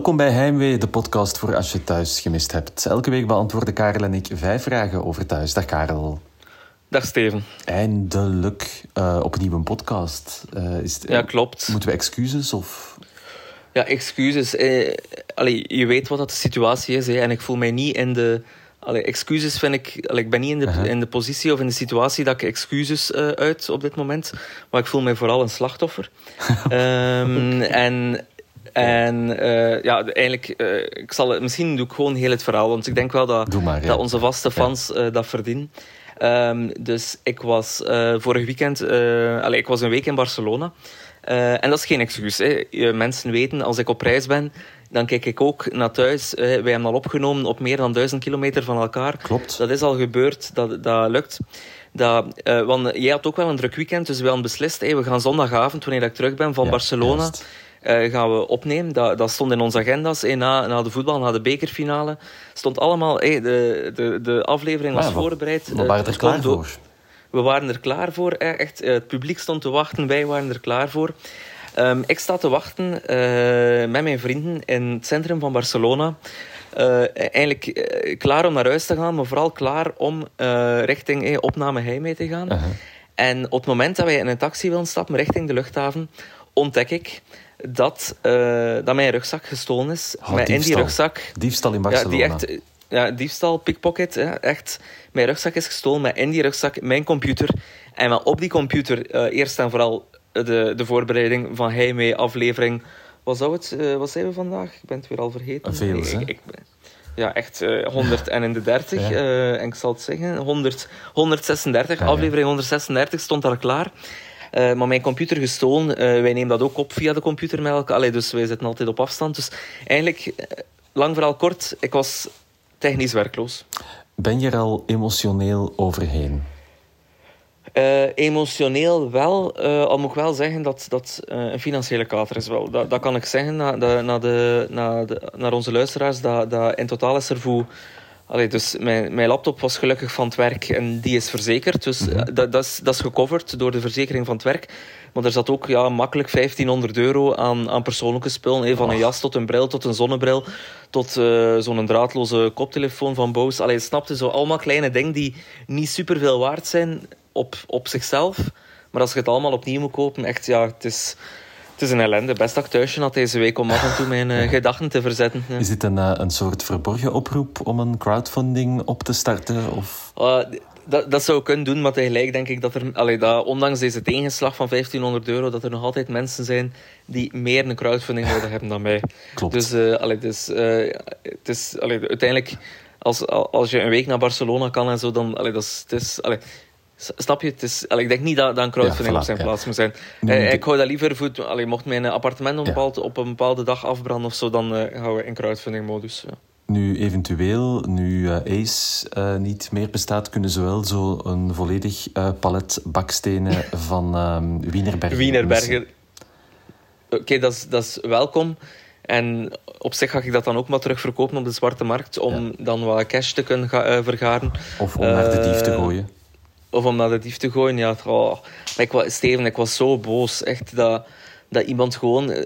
Welkom bij Heimwee, de podcast voor als je thuis gemist hebt. Elke week beantwoorden Karel en ik vijf vragen over thuis. Dag Karel. Dag Steven. Eindelijk uh, opnieuw een podcast. Uh, is het, ja, klopt. Moeten we excuses of... Ja, excuses. Eh, allee, je weet wat dat de situatie is. Hè, en ik voel mij niet in de... Allee, excuses vind ik... Allee, ik ben niet in de, uh -huh. in de positie of in de situatie dat ik excuses uh, uit op dit moment. Maar ik voel mij vooral een slachtoffer. um, en en uh, ja, eigenlijk, uh, ik zal, misschien doe ik gewoon heel het verhaal, want ik denk wel dat, maar, ja. dat onze vaste fans uh, dat verdienen. Um, dus ik was vorig weekend, allez, ik was een week in Barcelona. en dat is geen excuus. Hè. Mensen weten, als ik op reis ben, dan kijk ik ook naar thuis. wij hebben al opgenomen op meer dan duizend kilometer van elkaar. Klopt. Dat is al gebeurd, dat, dat lukt. Dat, want jij had ook wel een druk weekend, dus we hadden beslist, hey, we gaan zondagavond, wanneer ik terug ben van ja, Barcelona, juist. Uh, gaan we opnemen. Dat, dat stond in onze agenda's. Hey, na, na de voetbal, na de bekerfinale, stond allemaal, hey, de, de, de aflevering was we- voorbereid. We Uh, waren er klaar voor. we waren er klaar voor. eh, Echt, eh, het publiek stond te wachten, wij waren er klaar voor. Ehm, ik sta te wachten eh, met mijn vrienden in het centrum van Barcelona. Eh, eigenlijk eh, klaar om naar huis te gaan, maar vooral klaar om eh, richting eh, opname Heimwee te gaan. En op het moment dat wij in een taxi willen stappen richting de luchthaven, ontdek ik dat, eh, dat mijn rugzak gestolen is. Oh, in die diefstal. rugzak Diefstal in ja, Barcelona. die echt, ja, diefstal, pickpocket, hè, echt. Mijn rugzak is gestolen, maar in die rugzak mijn computer. En maar op die computer eh, eerst en vooral de, de voorbereiding van Heimwee aflevering. Wat zou het, eh, wat zijn we vandaag? Ik ben het weer al vergeten. Veel, Ik- hè? ik- ik- ja, echt 100 en in de 30. Ja. en ik zal het zeggen, 100, 136, Ja, ja. aflevering 136 stond daar klaar. Eh, maar mijn computer gestolen. Eh, wij nemen dat ook op via de computer met elkaar. Allee, dus wij zitten altijd op afstand. Dus eigenlijk, eh, lang verhaal kort, ik was technisch werkloos. Ben je er al emotioneel overheen? Emotioneel wel, eh, al moet ik wel zeggen dat dat een financiële kater is. Wel. Dat, dat kan ik zeggen naar, naar, de, naar, de, naar onze luisteraars. Dat, dat in totaal is er voor... Allee, dus mijn, mijn laptop was gelukkig van het werk en die is verzekerd. Dus eh, dat, dat, is, dat is gecoverd door de verzekering van het werk. Maar er zat ook ja, makkelijk 1500 euro aan, aan persoonlijke spullen. van een jas tot een bril, tot een zonnebril, tot eh, zo'n draadloze koptelefoon van Bose. Allee, snapte zo allemaal kleine dingen die niet superveel waard zijn op, op zichzelf. Maar als je het allemaal opnieuw moet kopen, echt ja, het is, het is een ellende. Best dat ik thuisje had deze week om af en toe mijn eh, gedachten te verzetten. Ja. Is dit een, eh, een soort verborgen oproep om een crowdfunding op te starten? Of... Uh, dat, dat zou ik kunnen doen, maar tegelijk denk ik dat er, allee, dat, ondanks deze tegenslag van 1500 euro, dat er nog altijd mensen zijn die meer een crowdfunding nodig hebben dan mij. Klopt. Dus, eh, allee, dus eh, het is allee, uiteindelijk, als, als je een week naar Barcelona kan en zo, dan, allee, dat is, het is, allee, Snap je? Het is, allee, ik denk niet dat, dat een crowdfunding Ja, op zijn ja. plaats moet zijn. Nu, Eh, de- ik hou dat liever voor... Allee, mocht mijn appartement op bepaald, op een bepaalde dag afbranden of zo, dan eh, gaan we in crowdfunding-modus. Ja. Nu eventueel, nu eh, Ace niet meer bestaat, kunnen ze wel zo een volledig palet bakstenen van ehm Wienerberger Wienerberger. Oké, dat, is, dat is welkom. En op zich ga ik dat dan ook maar terugverkopen op de zwarte markt, om dan wat cash te kunnen ga- vergaren. Of om naar de dief te gooien. Of om naar de dief te gooien. Ja, oh. maar ik was, Steven, ik was zo boos. Echt dat, dat iemand gewoon eh,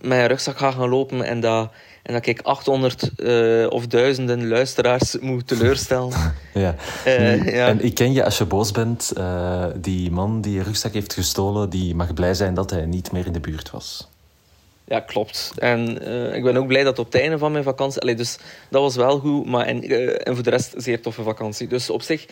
met een rugzak gaat gaan lopen en dat, en dat ik 800 eh, of duizenden luisteraars moet teleurstellen. Ja. eh, Nu, ja. En ik ken je als je boos bent. eh, die man die je rugzak heeft gestolen, die mag blij zijn dat hij niet meer in de buurt was. Ja, klopt. En eh, ik ben ook blij dat op het einde van mijn vakantie... Allee, dus dat was wel goed, maar en, eh, en voor de rest een zeer toffe vakantie. Dus op zich,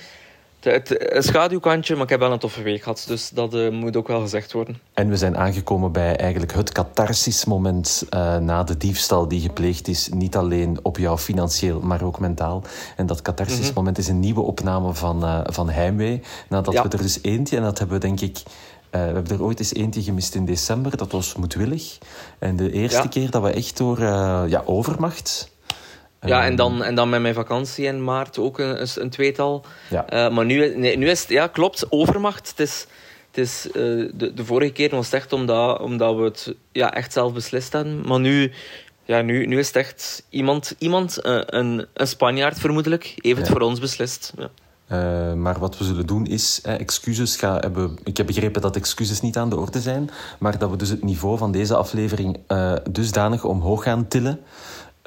het, een schaduwkantje, maar ik heb wel een toffe week gehad. Dus dat eh, moet ook wel gezegd worden. En we zijn aangekomen bij eigenlijk het catharsis-moment eh, na de diefstal die gepleegd is. Niet alleen op jou financieel, maar ook mentaal. En dat catharsis-moment is een nieuwe opname van, eh, van Heimwee. Nadat Ja. we er dus eentje, en dat hebben we denk ik... we hebben er ooit eens eentje gemist in december. Dat was moedwillig. En de eerste Ja. keer dat we echt door ja, overmacht... Ja, en dan, en dan met mijn vakantie in maart ook een, een, tweetal. Ja. Eh, maar nu, nee, nu is het... Ja, klopt, overmacht. Het is... Het is, eh, de, de vorige keer was het echt omdat, omdat we het ja, echt zelf beslist hadden. Maar nu, ja, nu, nu is het echt iemand, iemand eh, een, een Spanjaard vermoedelijk, heeft het Ja. voor ons beslist. Ja. Uh, maar wat we zullen doen is, eh, excuses ga, hebben, ik heb begrepen dat excuses niet aan de orde zijn, maar dat we dus het niveau van deze aflevering uh, dusdanig omhoog gaan tillen.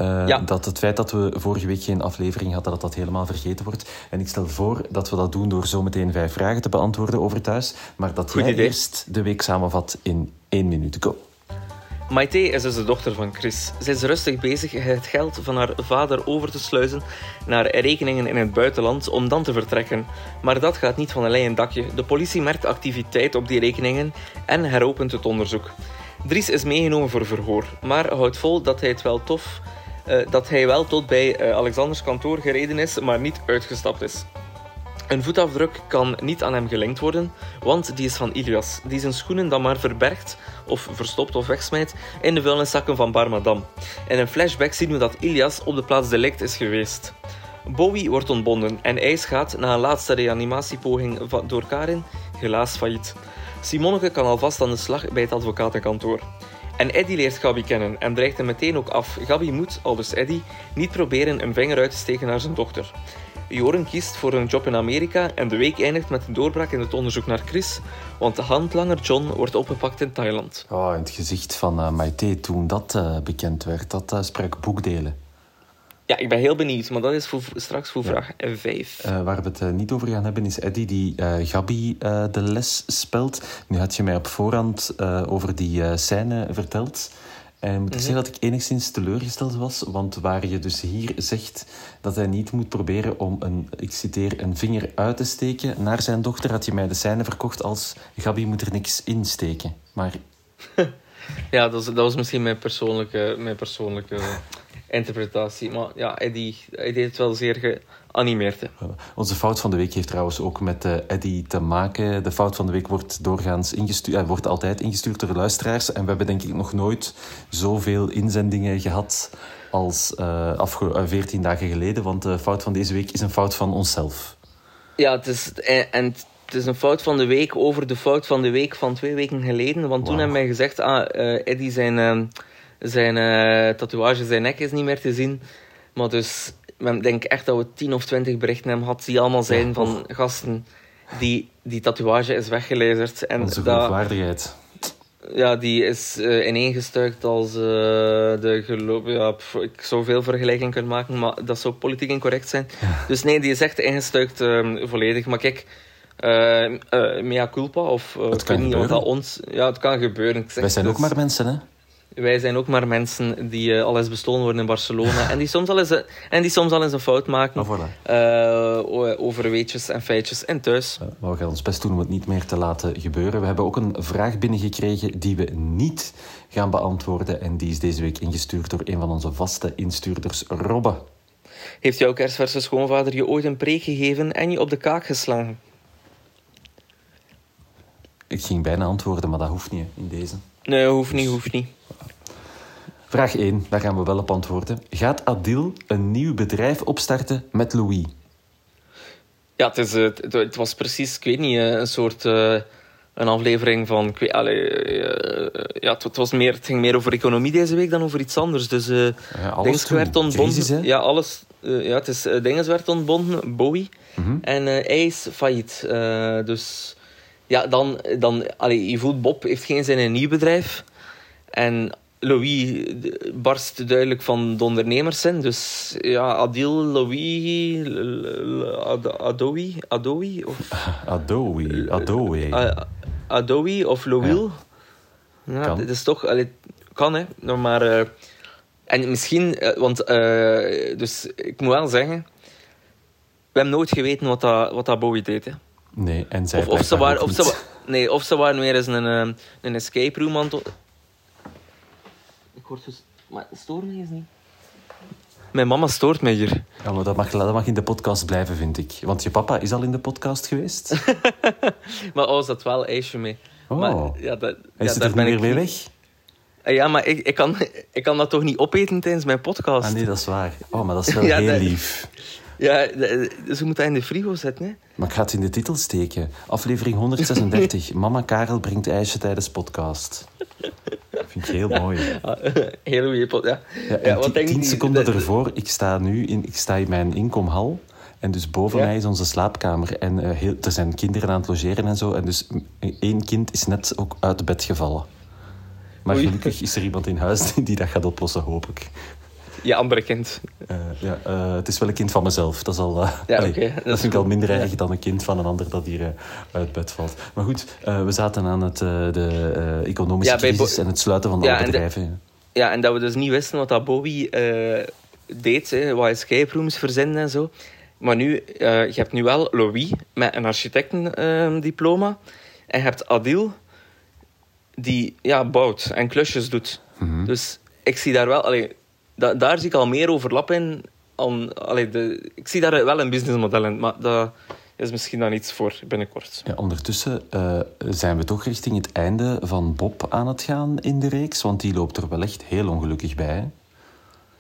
Uh, ja. Dat het feit dat we vorige week geen aflevering hadden, dat dat helemaal vergeten wordt. En ik stel voor dat we dat doen door zo meteen vijf vragen te beantwoorden over thuis. Maar dat Goed jij idee. eerst de week samenvat in één minuut. Go. Maite is dus de dochter van Chris. Zij is rustig bezig het geld van haar vader over te sluizen naar rekeningen in het buitenland om dan te vertrekken. Maar dat gaat niet van een leien dakje. De politie merkt activiteit op die rekeningen en heropent het onderzoek. Dries is meegenomen voor verhoor, maar houdt vol dat hij het wel tof dat hij wel tot bij uh, Alexanders kantoor gereden is, maar niet uitgestapt is. Een voetafdruk kan niet aan hem gelinkt worden, want die is van Ilias, die zijn schoenen dan maar verbergt of verstopt of wegsmijt in de vuilniszakken van Barmadam. In een flashback zien we dat Ilias op de plaats delict is geweest. Bowie wordt ontbonden en IJs gaat na een laatste reanimatiepoging door Karin helaas failliet. Simoneke kan alvast aan de slag bij het advocatenkantoor. En Eddie leert Gabi kennen en dreigt hem meteen ook af. Gabi moet, aldus Eddie, niet proberen een vinger uit te steken naar zijn dochter. Joren kiest voor een job in Amerika en de week eindigt met een doorbraak in het onderzoek naar Chris, want de handlanger John wordt opgepakt in Thailand. Oh, in het gezicht van uh, Maite toen dat uh, bekend werd, dat uh, sprak boekdelen. Ja, ik ben heel benieuwd, maar dat is voor, straks voor vraag 5. Uh, waar we het niet over gaan hebben is Eddie die uh, Gabi uh, de les spelt. Nu had je mij op voorhand over die scène verteld. En ik moet mm zeggen dat ik enigszins teleurgesteld was, want waar je dus hier zegt dat hij niet moet proberen om een, ik citeer, een vinger uit te steken naar zijn dochter, had je mij de scène verkocht als Gabi moet er niks insteken. Maar... ja, dat was, dat was misschien mijn persoonlijke, mijn persoonlijke interpretatie. Maar ja, Eddie, hij deed het wel zeer geanimeerd. Hè. Onze fout van de week heeft trouwens ook met uh, Eddie te maken. De fout van de week wordt doorgaans ingestuurd, uh, wordt altijd ingestuurd door luisteraars. En we hebben denk ik nog nooit zoveel inzendingen gehad als uh, afge 14 dagen geleden. Want de fout van deze week is een fout van onszelf. Ja, het is, en het is een fout van de week over de fout van de week van twee weken geleden. Want toen hebben wij gezegd, ah, Eddie zijn zijn uh, tatoeage, zijn nek is niet meer te zien. Maar dus, ik denk echt dat we 10 of 20 berichten hebben gehad die allemaal zijn van gasten die die tatoeage is weggelezerd. En Onze geloofwaardigheid. Ja, die is uh, ineengestuikt als uh, de geloof. Ja, ik zou veel vergelijking kunnen maken, maar dat zou politiek incorrect zijn. Dus nee, die is echt ingestuikt uh, volledig. Maar kijk, mea culpa, of het kan niet dat ons. Ja, het kan gebeuren. Wij zijn ook maar mensen, hè? wij zijn ook maar mensen die uh, al eens bestolen worden in Barcelona. en, die soms al eens, en die soms al eens een fout maken. Oh, uh, over weetjes en feitjes en thuis. maar we gaan ons best doen om het niet meer te laten gebeuren. We hebben ook een vraag binnengekregen die we niet gaan beantwoorden. En die is deze week ingestuurd door een van onze vaste instuurders, Robbe. Heeft jouw kerstverse schoonvader je ooit een preek gegeven en je op de kaak geslagen? Ik ging bijna antwoorden, maar dat hoeft niet in deze. Nee, hoeft niet, hoeft niet. Vraag 1, daar gaan we wel op antwoorden. Gaat Adil een nieuw bedrijf opstarten met Louis? Ja, het, is, het, het was precies, ik weet niet, eh, een soort... Uh, een aflevering van... Ik weet, allee, uh, ja, het, was meer, het ging meer over economie deze week dan over iets anders. Dus uh, ja, alles werd ontbonden. ja, alles... ja, het is... Dinges werd ontbonden, Bowie. Mm -hmm. En hij is failliet. dus ja, dan... dan allee, je voelt, Bob heeft geen zin in een nieuw bedrijf. En Louis barst duidelijk van de ondernemers zijn. Dus ja, Adil, Louis, Adoui, Adoui of... Adoui, Adoui. Adoui of Louis. Ja, kan. dit is toch... Allee, kan, hè. Maar... Uh, en misschien... Uh, want... Uh, dus ik moet wel zeggen... We hebben nooit geweten wat dat, wat dat Bowie deed, hè. Nee, en zij of, of ze waren, of ze, Nee, of ze waren weer eens een, een escape room aan het word dus... Maar stoor me eens niet. Mijn mama stoort mij hier. Ja, maar dat mag, dat mag in de podcast blijven, vind ik. Want je papa is al in de podcast geweest. maar oh, zat wel ijsje mee. Oh. Maar, ja, dat, ja, er ben ik mee weg? Ah, ja, maar ik, ik, kan, ik kan dat toch niet opeten tijdens mijn podcast? Ah nee, dat is waar. Oh, maar dat is wel heel lief. Ja, ze moeten in de frigo zetten. Hè? Maar ik ga het in de titel steken. Aflevering 136. Mama Karel brengt ijsje tijdens podcast. Vind ik heel mooi. heel goede pot, ja. ja, ja wat tien seconden ervoor, ik sta nu in, ik sta in mijn inkomhal En dus boven Ja. mij is onze slaapkamer. En eh, heel, er zijn kinderen aan het logeren en zo. En dus mm, één kind is net ook uit bed gevallen. Maar Oei. gelukkig is er iemand in huis die dat gaat oplossen, hoop ik. Je andere kind. Eh, ja, eh, het is wel een kind van mezelf. Dat, is al, eh, Ja, allee, dat vind ik al minder Ja. erg dan een kind van een ander dat hier uit bed valt. Maar goed, we zaten aan het, de economische crisis en het sluiten van alle en de- bedrijven. Ja, en dat we dus niet wisten wat dat Bowie deed, hè, wat escape rooms verzenden en zo. Maar nu, je hebt nu wel Louis met een architectendiploma. en je hebt Adil, die ja, bouwt en klusjes doet. Mhm. Dus ik zie daar wel... Allee, da- daar zie ik al meer overlap in. Allee, de, ik zie daar wel een businessmodel in, maar dat is misschien dan iets voor binnenkort. Ja, ondertussen eh, zijn we toch richting het einde van Bob aan het gaan in de reeks, want die loopt er wel echt heel ongelukkig bij. hè?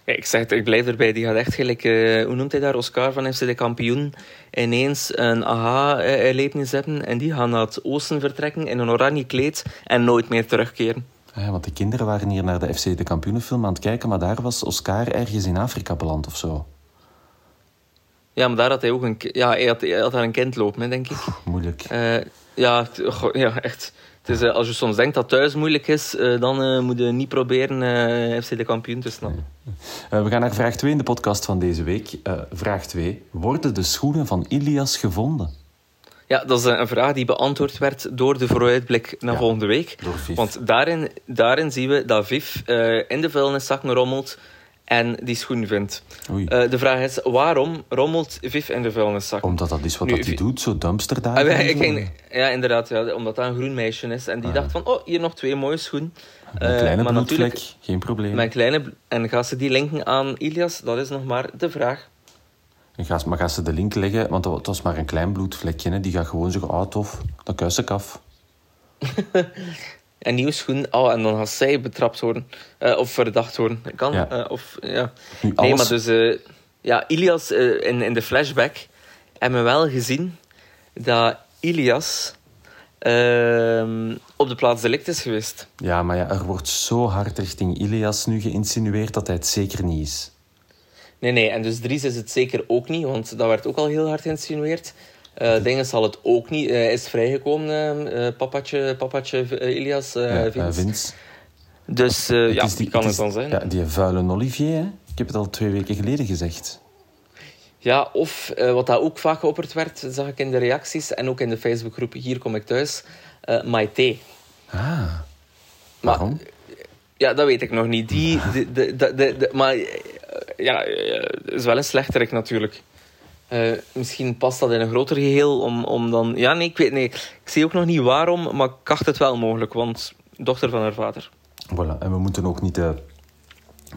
Ja, ik zeg het, ik blijf erbij. Die gaat echt gelijk, eh, hoe noemt hij daar, Oscar van FC de kampioen, ineens een aha-erlevenis hebben. En die gaan naar het oosten vertrekken in een oranje kleed en nooit meer terugkeren. Ja, want de kinderen waren hier naar de FC de kampioenenfilm aan het kijken, maar daar was Oscar ergens in Afrika beland of zo. Ja, maar daar had hij ook een, ja, hij had, hij had daar een kind lopen, hè, denk ik. Moeilijk. Eh, ja, ja, echt. Het is, eh, als je soms denkt dat thuis moeilijk is, eh, dan eh, moet je niet proberen eh, FC de kampioen te snappen. Eh, we gaan naar vraag 2 in de podcast van deze week. Eh, vraag 2. Worden de schoenen van Ilias gevonden? Ja, dat is een vraag die beantwoord werd door de vooruitblik naar Ja, volgende week. Want daarin, daarin zien we dat Viv eh, in de vuilniszakken rommelt en die schoen vindt. Oei. Eh, de vraag is, waarom rommelt Viv in de vuilniszak? Omdat dat is wat hij doet, zo dumpster daar. Ah, ja, ik ging, ja, inderdaad, ja, omdat dat een groen meisje is. En die Ah, dacht van, oh, hier nog twee mooie schoenen. Een Eh, kleine maar bloedvlek, natuurlijk, geen probleem. mijn kleine... En gaat ze die linken aan Ilias? Dat is nog maar de vraag. Ga, maar ga ze de link leggen, want dat was maar een klein bloedvlekje. Hè. Die gaat gewoon zeggen, ah tof, dan kuis ik af. Een nieuwe schoen. Oh, en dan gaat zij betrapt worden. Eh, of verdacht worden. Kan. Ja. eh, of, ja. Nu, Nee, maar dus... eh, ja, Ilias, in, in de flashback hebben we wel gezien dat Ilias ehm, op de plaats delict is geweest. Ja, maar ja, er wordt zo hard richting Ilias nu geïnsinueerd dat hij het zeker niet is. Nee, nee. En dus Dries is het zeker ook niet, want dat werd ook al heel hard geïnsinueerd. Eh Dingen zal het ook niet. Hij is vrijgekomen, eh, eh, papatje, papatje eh, Ilias, eh Ja, eh, Vince. Dus eh, ja, is die kan het is- dan zijn. Ja, die vuile Olivier, hè? Ik heb het al twee weken geleden gezegd. Ja, of eh, wat dat ook vaak geopperd werd, zag ik in de reacties en ook in de Facebookgroep Hier kom ik thuis, eh Maite. Ah, Maar, waarom? Ja, dat weet ik nog niet. Die, de, de, de, maar eh, ja, eh, is wel een slechterik natuurlijk. Eh, misschien past dat in een groter geheel om, om dan... Ja, nee, ik weet nee. Ik zie ook nog niet waarom, maar ik acht het wel mogelijk, want dochter van haar vader. Voilà. En we moeten ook niet eh,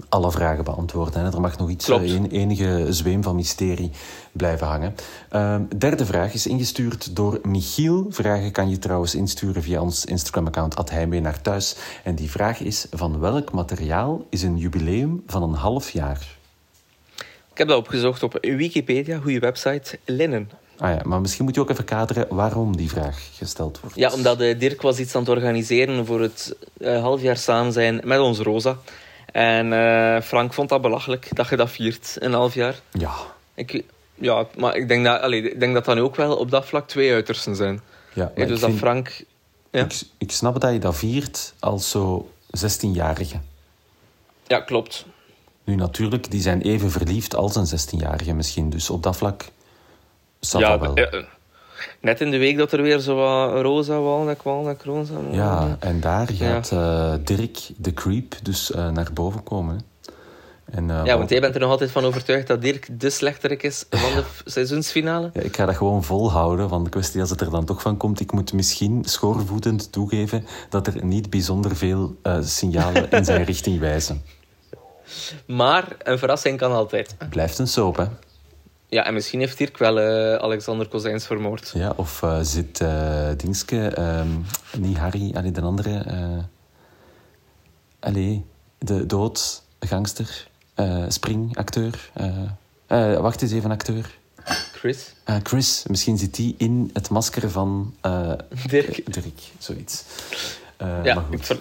alle vragen beantwoorden. Hè. Er mag nog iets, een, enige zweem van mysterie blijven hangen. Derde vraag is ingestuurd door Michiel. Vragen kan je trouwens insturen via ons Instagram-account Heimwee naar thuis. En die vraag is, van welk materiaal is een jubileum van een half jaar? Ik heb dat opgezocht op Wikipedia, goede website, linnen. Ah ja, maar misschien moet je ook even kaderen waarom die vraag gesteld wordt. Ja, omdat eh, Dirk was iets aan het organiseren voor het eh, halfjaar samen zijn met ons Rosa. En eh, Frank vond dat belachelijk dat je dat viert, een half jaar. Ja, Ik, ja, maar ik denk dat, allee, ik denk dat dat nu ook wel op dat vlak twee uitersten zijn. ja dus dat vind- Frank... Ja, ik, ik snap dat je dat viert als zo 16-jarige. ja klopt. Nu natuurlijk, die zijn even verliefd als een 16-jarige misschien. Dus op dat vlak staat ja, dat wel. net in de week dat er weer zo wat rosa, walnek, walnek, rosa... Ja, en daar gaat eh, Dirk, de creep, dus eh, naar boven komen. hè. En, eh, Ja, want jij bent er nog altijd van overtuigd dat Dirk de slechterik is van de seizoensfinale. Ja, ik ga dat gewoon volhouden, want de kwestie als het er dan toch van komt, ik moet misschien schoorvoetend toegeven dat er niet bijzonder veel signalen in zijn richting wijzen. Maar een verrassing kan altijd. Het blijft een soap, hè? Ja, en misschien heeft Dirk wel eh, Alexander Kozijns vermoord. Ja, of eh, zit eh Dingske, ehm, niet Harry, allee, de andere... allee, de dood, gangster, eh, springacteur. wacht eens even, acteur. Chris? Chris, misschien zit die in het masker van Dirk. Dirk, zoiets. Ja, maar ik goed. ver...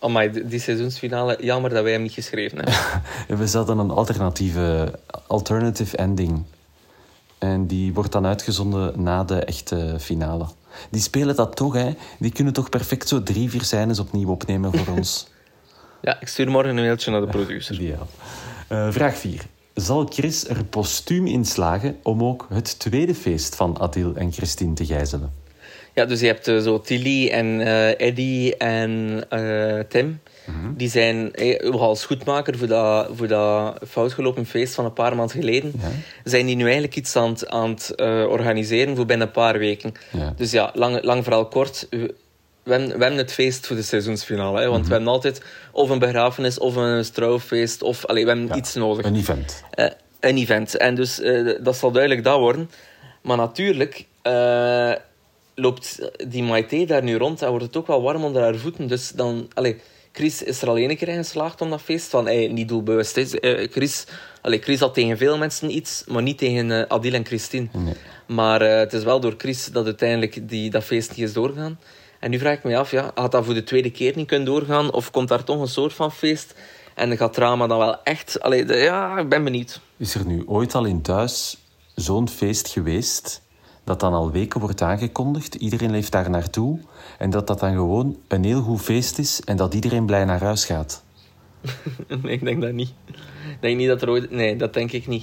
Amai, die- die seizoensfinale, jammer dat wij hem niet geschreven hebben. We zouden een alternatieve, alternative ending En die wordt dan uitgezonden na de echte finale. Die spelen dat toch, hè? Die kunnen toch perfect zo drie, vier scènes opnieuw opnemen voor ons. Ja, ik stuur morgen een mailtje naar de producer. Ideaal. Uh, vraag 4. Zal Chris er postuum in slagen om ook het tweede feest van Adil en Christine te gijzelen? Ja, dus je hebt uh, zo Tilly en uh, Eddie en uh, Tim. Mm-hmm. Die zijn eh, als goedmaker voor dat, voor dat foutgelopen feest van een paar maanden geleden. Ja. Zijn die nu eigenlijk iets aan het, aan het organiseren voor binnen een paar weken. Ja. Dus ja, lang, lang vooral kort. We, we, hebben, het feest voor de seizoensfinale. Hè, want mm-hmm. we hebben altijd of een begrafenis of een strouwfeest. Of allee, we hebben ja, iets nodig. Een event. een event. En dus dat zal duidelijk dat worden. Maar natuurlijk loopt die Maite daar nu rond en wordt het ook wel warm onder haar voeten. Dus dan, allez, Chris is er al één keer in geslaagd om dat feest van hey, niet doelbewust. Uh, Chris, allez, Chris had tegen veel mensen iets, maar niet tegen uh, Adil en Christine. Nee. Maar uh, het is wel door Chris dat uiteindelijk die, dat feest niet is doorgaan. En nu vraag ik me af, ja, had dat voor de tweede keer niet kunnen doorgaan? Of komt daar toch een soort van feest? En gaat drama dan wel echt... Allee, de, ja, ik ben benieuwd. Is er nu ooit al in thuis zo'n feest geweest dat dan al weken wordt aangekondigd. Iedereen leeft daar naartoe. En dat dat dan gewoon een heel goed feest is en dat iedereen blij naar huis gaat. nee, ik denk dat niet. Ik denk niet dat er ooit... Nee, dat denk ik niet.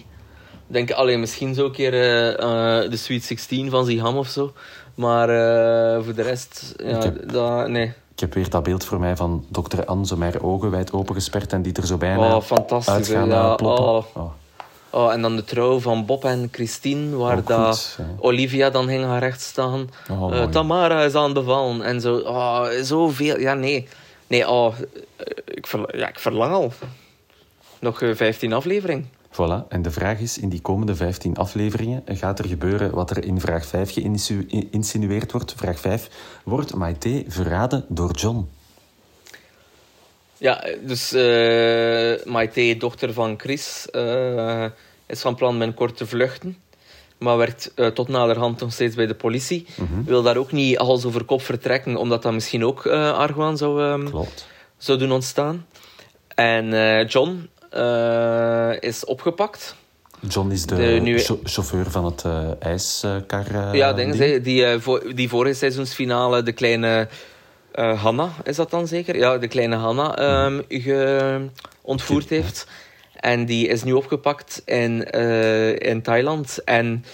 Ik denk alleen misschien zo een keer uh, uh, de Sweet 16 van Ziham of zo. Maar uh, voor de rest, ja, heb, dat, nee. Ik heb weer dat beeld voor mij van dokter Anne, zo ogen wijd opengesperd en die er zo bijna oh, fantastisch, uitgaan ja, ploppen. Oh. Oh. Oh, en dan de trouw van Bob en Christine, waar dat Olivia dan ging gaan rechtstaan. Oh, uh, Tamara is aan bevallen. En zo, oh, zoveel. Ja, nee. Nee, oh, ik, ver, ja, ik verlang al. Nog uh, 15 afleveringen. Voilà. En de vraag is, in die komende 15 afleveringen gaat er gebeuren wat er in vraag 5 geïnsinueerd wordt. Vraag 5. Wordt Maite verraden door John? Ja, dus uh, Maite, dochter van Chris, uh, is van plan binnenkort te vluchten. Maar werkt uh, tot naderhand nog steeds bij de politie. Mhm. Wil daar ook niet hals over kop vertrekken, omdat dat misschien ook uh, argwaan zou, um, Klopt. zou doen ontstaan. En John is opgepakt. John is de, de nu... chauffeur van het ijskar. ja, denk die, die, die vorige seizoensfinale de kleine Hanna, is dat dan zeker? Ja, de kleine Hanna um, ge ontvoerd heeft. En die is nu opgepakt in, uh, in Thailand. En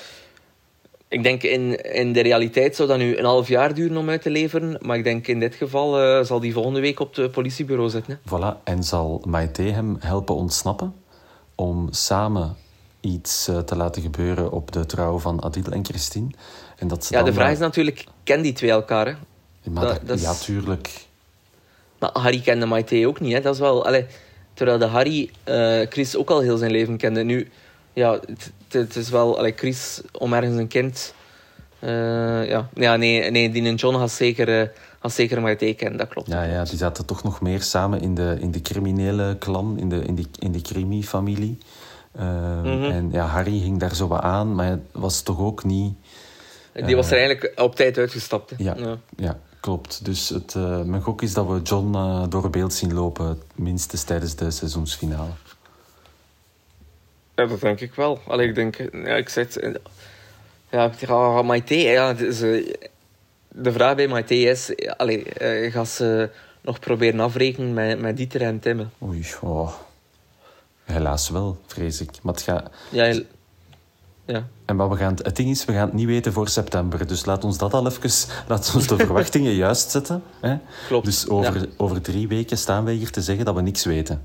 ik denk in, in de realiteit zou dat nu een half jaar duren om uit te leveren. Maar ik denk in dit geval uh, zal die volgende week op het politiebureau zitten. Hè. Voilà. En zal Maite hem helpen ontsnappen? Om samen iets uh, te laten gebeuren op de trouw van Adil en Christine. En dat ja, de vraag is natuurlijk, kennen die twee elkaar? Hè? Maar dat, dat is... Ja, tuurlijk. Maar Harry kende Maite ook niet. Hè. Dat is wel... Allee, terwijl de Harry uh, Chris ook al heel zijn leven kende. Nu, ja, het, is wel... Allee, Chris, om ergens een kind... Uh, ja. ja, nee, nee, die en John had zeker... Uh, had zeker Maite kennen, dat klopt. Ja, ja, die zaten toch nog meer samen in de, in de criminele clan, in de, in die, in die crimi-familie. Uh, mm -hmm. En ja, Harry hing daar zo wat aan, maar het was toch ook niet... Die was er eigenlijk op tijd uitgestapt. Ja, ja, ja. Klopt. Dus het, uh, mijn gok is dat we John uh, door beeld zien lopen, minstens tijdens de seizoensfinale. Ja, dat denk ik wel. Allee, ik denk, ja, ik zit. Ja, ja Maite, ja, dus, de vraag bij Maite is: allee, uh, ga ze nog proberen afrekenen met, met Dieter en Timme? Oei, oh. helaas wel, vrees ik. Maar het gaat. Ja, ja. En maar we gaan het, ding is, we gaan het niet weten voor september. Dus laat ons dat al even, laat ons de verwachtingen juist zetten. Hè? Klopt. Dus over, over drie weken staan wij hier te zeggen dat we niks weten.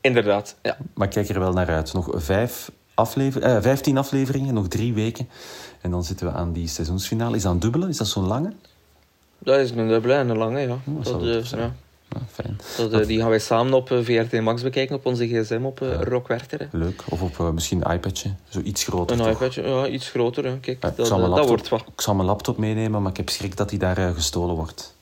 Inderdaad, ja. Maar kijk er wel naar uit. Nog vijf aflever eh, vijftien afleveringen, nog drie weken. En dan zitten we aan die seizoensfinale. Is dat een dubbele? Is dat zo'n lange? Dat is een dubbele en een lange, ja. Oh, dat, dat ja. Ah, fijn. Dat, uh, die gaan wij samen op uh, VRT Max bekijken, op onze gsm, op uh, ja. Rockwerter. Leuk. Of op misschien een iPadje, zo iets groter. Een toch? iPadje, ja, iets groter. Hè. Kijk, ja, dat, laptop, dat wordt wat. Ik zal mijn laptop meenemen, maar ik heb schrik dat die daar gestolen wordt.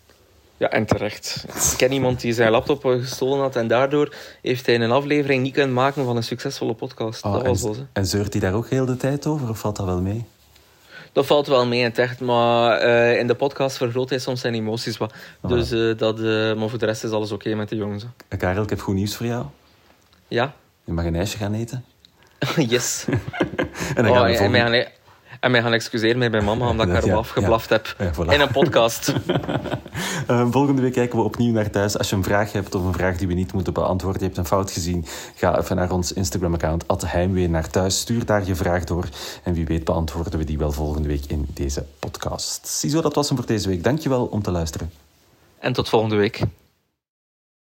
Ja, en terecht. Ik ken iemand die zijn laptop gestolen had en daardoor heeft hij een aflevering niet kunnen maken van een succesvolle podcast. Oh, dat en, was los, hè. en zeurt hij daar ook heel de tijd over, of valt dat wel mee? Dat valt wel mee in echt, maar uh, in de podcast vergroot hij soms zijn emoties wat. Oh, Dus, uh, dat, uh, maar voor de rest is alles oké okay met de jongens. Hè. Karel, ik heb goed nieuws voor jou. Ja? Je mag een ijsje gaan eten. yes. en dan gaan we volgende... En mij gaan excuseren met mijn mama omdat ik haar ja, afgeblaft heb in een podcast. uh, volgende week kijken we opnieuw naar thuis. Als je een vraag hebt of een vraag die we niet moeten beantwoorden, je hebt een fout gezien, ga even naar ons Instagram-account Heimwee naar thuis. Stuur daar je vraag door en wie weet beantwoorden we die wel volgende week in deze podcast. Ziezo, dat was hem voor deze week. Dankjewel om te luisteren. En tot volgende week.